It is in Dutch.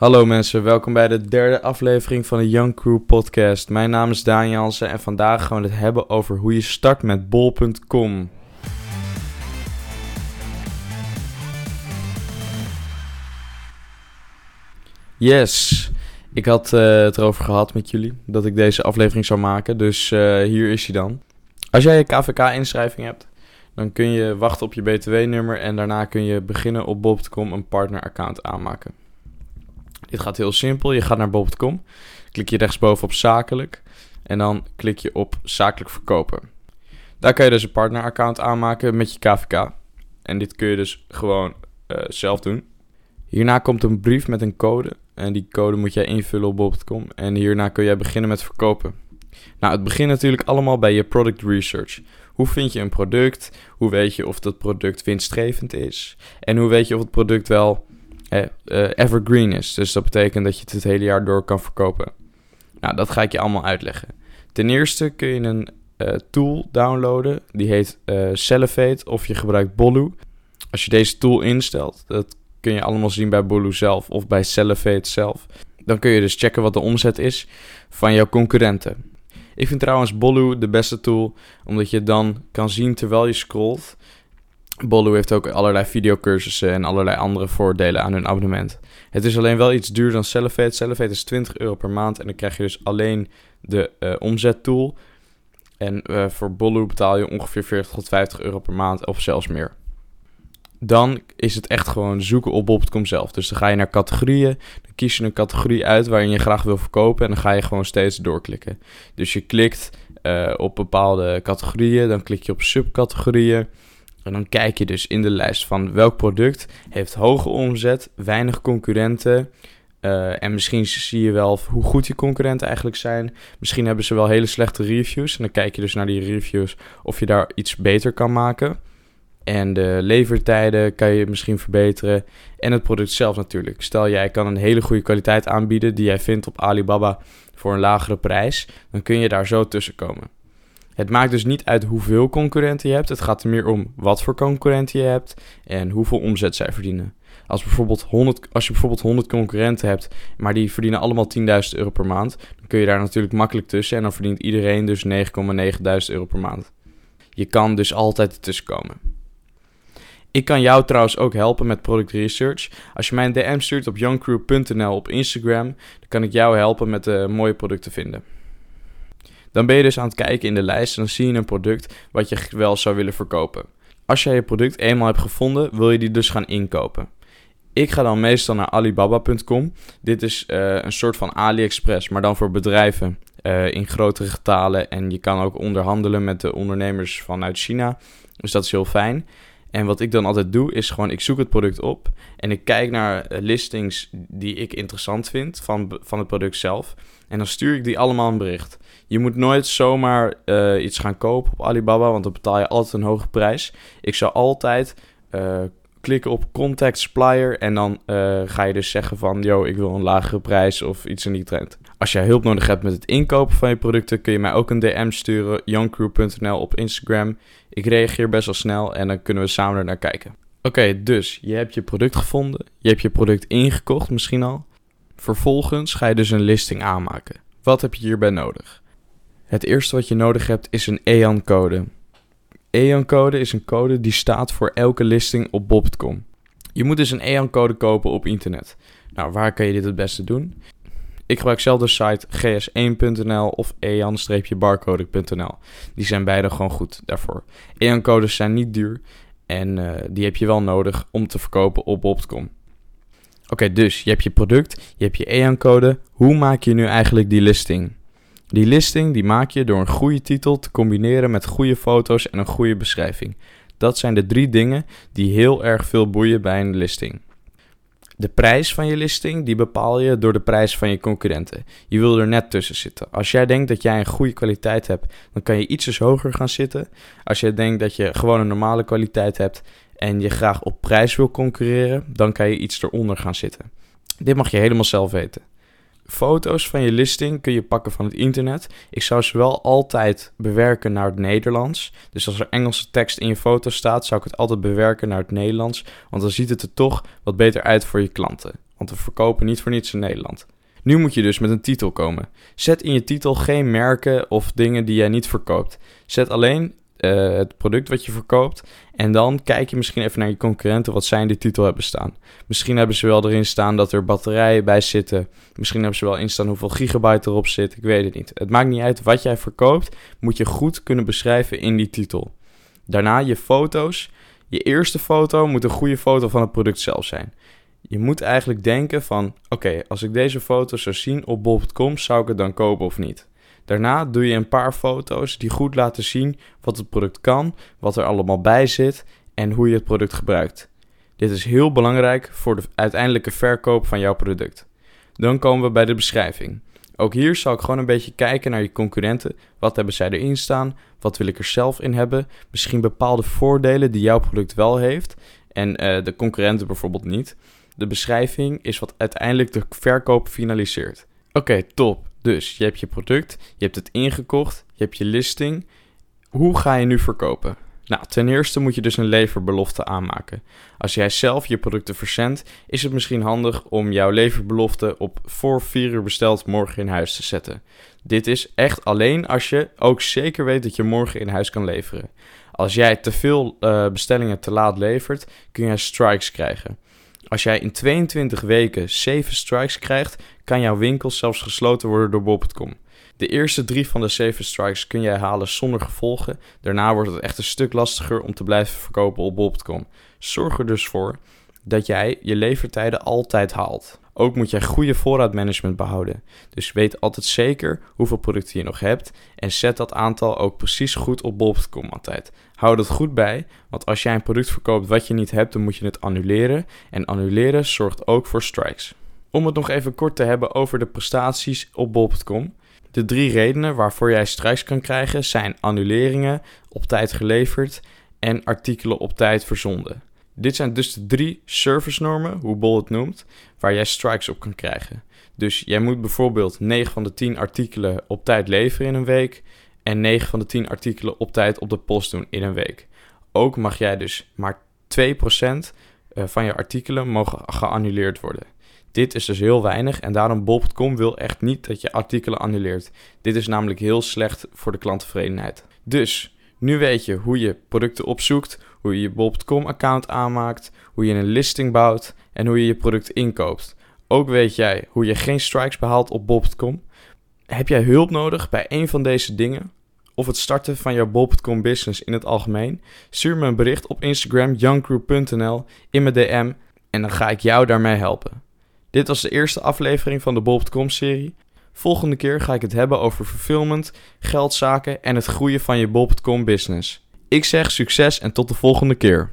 Hallo mensen, welkom bij de derde aflevering van de Young Crew podcast. Mijn naam is Daan Jansen en vandaag gaan we het hebben over hoe je start met bol.com. Yes, ik had eh, het erover gehad met jullie dat ik deze aflevering zou maken, dus eh, hier is hij dan. Als jij je KVK-inschrijving hebt, dan kun je wachten op je BTW-nummer en daarna kun je beginnen op bol.com een partner-account aanmaken. Dit gaat heel simpel. Je gaat naar bol.com, klik je rechtsboven op zakelijk en dan klik je op zakelijk verkopen. Daar kan je dus een partneraccount aanmaken met je KVK. En dit kun je dus gewoon uh, zelf doen. Hierna komt een brief met een code. En die code moet jij invullen op bol.com. En hierna kun jij beginnen met verkopen. Nou, het begint natuurlijk allemaal bij je product research. Hoe vind je een product? Hoe weet je of dat product winstgevend is? En hoe weet je of het product wel eh, evergreen is. Dus dat betekent dat je het het hele jaar door kan verkopen. Nou, dat ga ik je allemaal uitleggen. Ten eerste kun je een uh, tool downloaden. Die heet uh, Cellivate of je gebruikt Bolu. Als je deze tool instelt, dat kun je allemaal zien bij Bolu zelf of bij Cellivate zelf. Dan kun je dus checken wat de omzet is van jouw concurrenten. Ik vind trouwens Bolu de beste tool, omdat je dan kan zien terwijl je scrolt Bolu heeft ook allerlei videocursussen en allerlei andere voordelen aan hun abonnement. Het is alleen wel iets duurder dan Cellivate. Cellivate is 20 euro per maand en dan krijg je dus alleen de uh, omzettool. En uh, voor Bolu betaal je ongeveer 40 tot 50 euro per maand of zelfs meer. Dan is het echt gewoon zoeken op bol.com zelf. Dus dan ga je naar categorieën, dan kies je een categorie uit waarin je graag wil verkopen en dan ga je gewoon steeds doorklikken. Dus je klikt uh, op bepaalde categorieën, dan klik je op subcategorieën. En dan kijk je dus in de lijst van welk product heeft hoge omzet, weinig concurrenten. Uh, en misschien zie je wel hoe goed die concurrenten eigenlijk zijn. Misschien hebben ze wel hele slechte reviews. En dan kijk je dus naar die reviews of je daar iets beter kan maken. En de levertijden kan je misschien verbeteren. En het product zelf natuurlijk. Stel jij kan een hele goede kwaliteit aanbieden die jij vindt op Alibaba voor een lagere prijs. Dan kun je daar zo tussen komen. Het maakt dus niet uit hoeveel concurrenten je hebt. Het gaat er meer om wat voor concurrenten je hebt en hoeveel omzet zij verdienen. Als, bijvoorbeeld 100, als je bijvoorbeeld 100 concurrenten hebt, maar die verdienen allemaal 10.000 euro per maand, dan kun je daar natuurlijk makkelijk tussen en dan verdient iedereen dus 9,9.000 euro per maand. Je kan dus altijd ertussen komen. Ik kan jou trouwens ook helpen met product research. Als je mij een DM stuurt op youngcrew.nl op Instagram, dan kan ik jou helpen met de mooie producten vinden. Dan ben je dus aan het kijken in de lijst en dan zie je een product wat je wel zou willen verkopen. Als jij je product eenmaal hebt gevonden, wil je die dus gaan inkopen. Ik ga dan meestal naar alibaba.com. Dit is uh, een soort van AliExpress, maar dan voor bedrijven uh, in grotere getalen. En je kan ook onderhandelen met de ondernemers vanuit China. Dus dat is heel fijn. En wat ik dan altijd doe, is gewoon ik zoek het product op en ik kijk naar eh, listings die ik interessant vind van, van het product zelf. En dan stuur ik die allemaal een bericht. Je moet nooit zomaar uh, iets gaan kopen op Alibaba, want dan betaal je altijd een hoge prijs. Ik zou altijd uh, klikken op Contact Supplier en dan ga je dus zeggen van... yo, ik wil een lagere prijs of iets in die trend. Als jij hulp nodig hebt met het inkopen van je producten... kun je mij ook een DM sturen, youngcrew.nl op Instagram. Ik reageer best wel snel en dan kunnen we samen er naar kijken. Oké, dus je hebt je product gevonden. Je hebt je product ingekocht misschien al. Vervolgens ga je dus een listing aanmaken. Wat heb je hierbij nodig? Het eerste wat je nodig hebt is een EAN-code. EAN-code is een code die staat voor elke listing op bob.com. Je moet dus een EAN-code kopen op internet. Nou, waar kan je dit het beste doen? Ik gebruik zelf de site gs1.nl of ean-barcode.nl. Die zijn beide gewoon goed daarvoor. EAN-codes zijn niet duur en uh, die heb je wel nodig om te verkopen op bob.com. Oké, dus je hebt je product, je hebt je EAN-code. Hoe maak je nu eigenlijk die listing? Die listing die maak je door een goede titel te combineren met goede foto's en een goede beschrijving. Dat zijn de drie dingen die heel erg veel boeien bij een listing. De prijs van je listing die bepaal je door de prijs van je concurrenten. Je wil er net tussen zitten. Als jij denkt dat jij een goede kwaliteit hebt, dan kan je ietsjes hoger gaan zitten. Als jij denkt dat je gewoon een normale kwaliteit hebt en je graag op prijs wil concurreren, dan kan je iets eronder gaan zitten. Dit mag je helemaal zelf weten. Foto's van je listing kun je pakken van het internet. Ik zou ze wel altijd bewerken naar het Nederlands. Dus als er Engelse tekst in je foto staat, zou ik het altijd bewerken naar het Nederlands. Want dan ziet het er toch wat beter uit voor je klanten. want we verkopen niet voor niets in Nederland. Nu moet je dus met een titel komen. Zet in je titel geen merken of dingen die jij niet verkoopt. Zet alleen uh, het product wat je verkoopt. En dan kijk je misschien even naar je concurrenten wat zij in die titel hebben staan. Misschien hebben ze wel erin staan dat er batterijen bij zitten. Misschien hebben ze wel in staan hoeveel gigabyte erop zit. Ik weet het niet. Het maakt niet uit wat jij verkoopt. Moet je goed kunnen beschrijven in die titel. Daarna je foto's. Je eerste foto moet een goede foto van het product zelf zijn. Je moet eigenlijk denken van, oké, als ik deze foto zou zien op bol.com, zou ik het dan kopen of niet? Daarna doe je een paar foto's die goed laten zien wat het product kan, wat er allemaal bij zit en hoe je het product gebruikt. Dit is heel belangrijk voor de uiteindelijke verkoop van jouw product. Dan komen we bij de beschrijving. Ook hier zal ik gewoon een beetje kijken naar je concurrenten. Wat hebben zij erin staan? Wat wil ik er zelf in hebben? Misschien bepaalde voordelen die jouw product wel heeft en uh, de concurrenten bijvoorbeeld niet. De beschrijving is wat uiteindelijk de verkoop finaliseert. Oké, top. Dus je hebt je product, je hebt het ingekocht, je hebt je listing. Hoe ga je nu verkopen? Nou, ten eerste moet je dus een leverbelofte aanmaken. Als jij zelf je producten verzendt, is het misschien handig om jouw leverbelofte op voor 4 uur besteld morgen in huis te zetten. Dit is echt alleen als je ook zeker weet dat je morgen in huis kan leveren. Als jij te veel uh, bestellingen te laat levert, kun je strikes krijgen. Als jij in 22 weken 7 strikes krijgt, kan jouw winkel zelfs gesloten worden door bol.com. De eerste drie van de 7 strikes kun jij halen zonder gevolgen. Daarna wordt het echt een stuk lastiger om te blijven verkopen op bol.com. Zorg er dus voor dat jij je levertijden altijd haalt. Ook moet jij goede voorraadmanagement behouden. Dus weet altijd zeker hoeveel producten je nog hebt en zet dat aantal ook precies goed op bol.com altijd. Hou dat goed bij, want als jij een product verkoopt wat je niet hebt, dan moet je het annuleren. En annuleren zorgt ook voor strikes. Om het nog even kort te hebben over de prestaties op bol.com. De drie redenen waarvoor jij strikes kan krijgen zijn annuleringen, op tijd geleverd en artikelen op tijd verzonden. Dit zijn dus de drie servicenormen, hoe Bol het noemt, waar jij strikes op kan krijgen. Dus jij moet bijvoorbeeld 9 van de 10 artikelen op tijd leveren in een week en 9 van de 10 artikelen op tijd op de post doen in een week. Ook mag jij dus maar 2% eh, van je artikelen mogen geannuleerd worden. Dit is dus heel weinig en daarom Bob.com wil echt niet dat je artikelen annuleert. Dit is namelijk heel slecht voor de klanttevredenheid. Dus nu weet je hoe je producten opzoekt, hoe je je bol.com account aanmaakt, hoe je een listing bouwt en hoe je je product inkoopt. Ook weet jij hoe je geen strikes behaalt op bol.com. Heb jij hulp nodig bij een van deze dingen? Of het starten van jouw bol.com business in het algemeen? Stuur me een bericht op Instagram youngcrew.nl in mijn DM en dan ga ik jou daarmee helpen. Dit was de eerste aflevering van de bol.com serie. Volgende keer ga ik het hebben over fulfillment, geldzaken en het groeien van je bol.com business. Ik zeg succes en tot de volgende keer.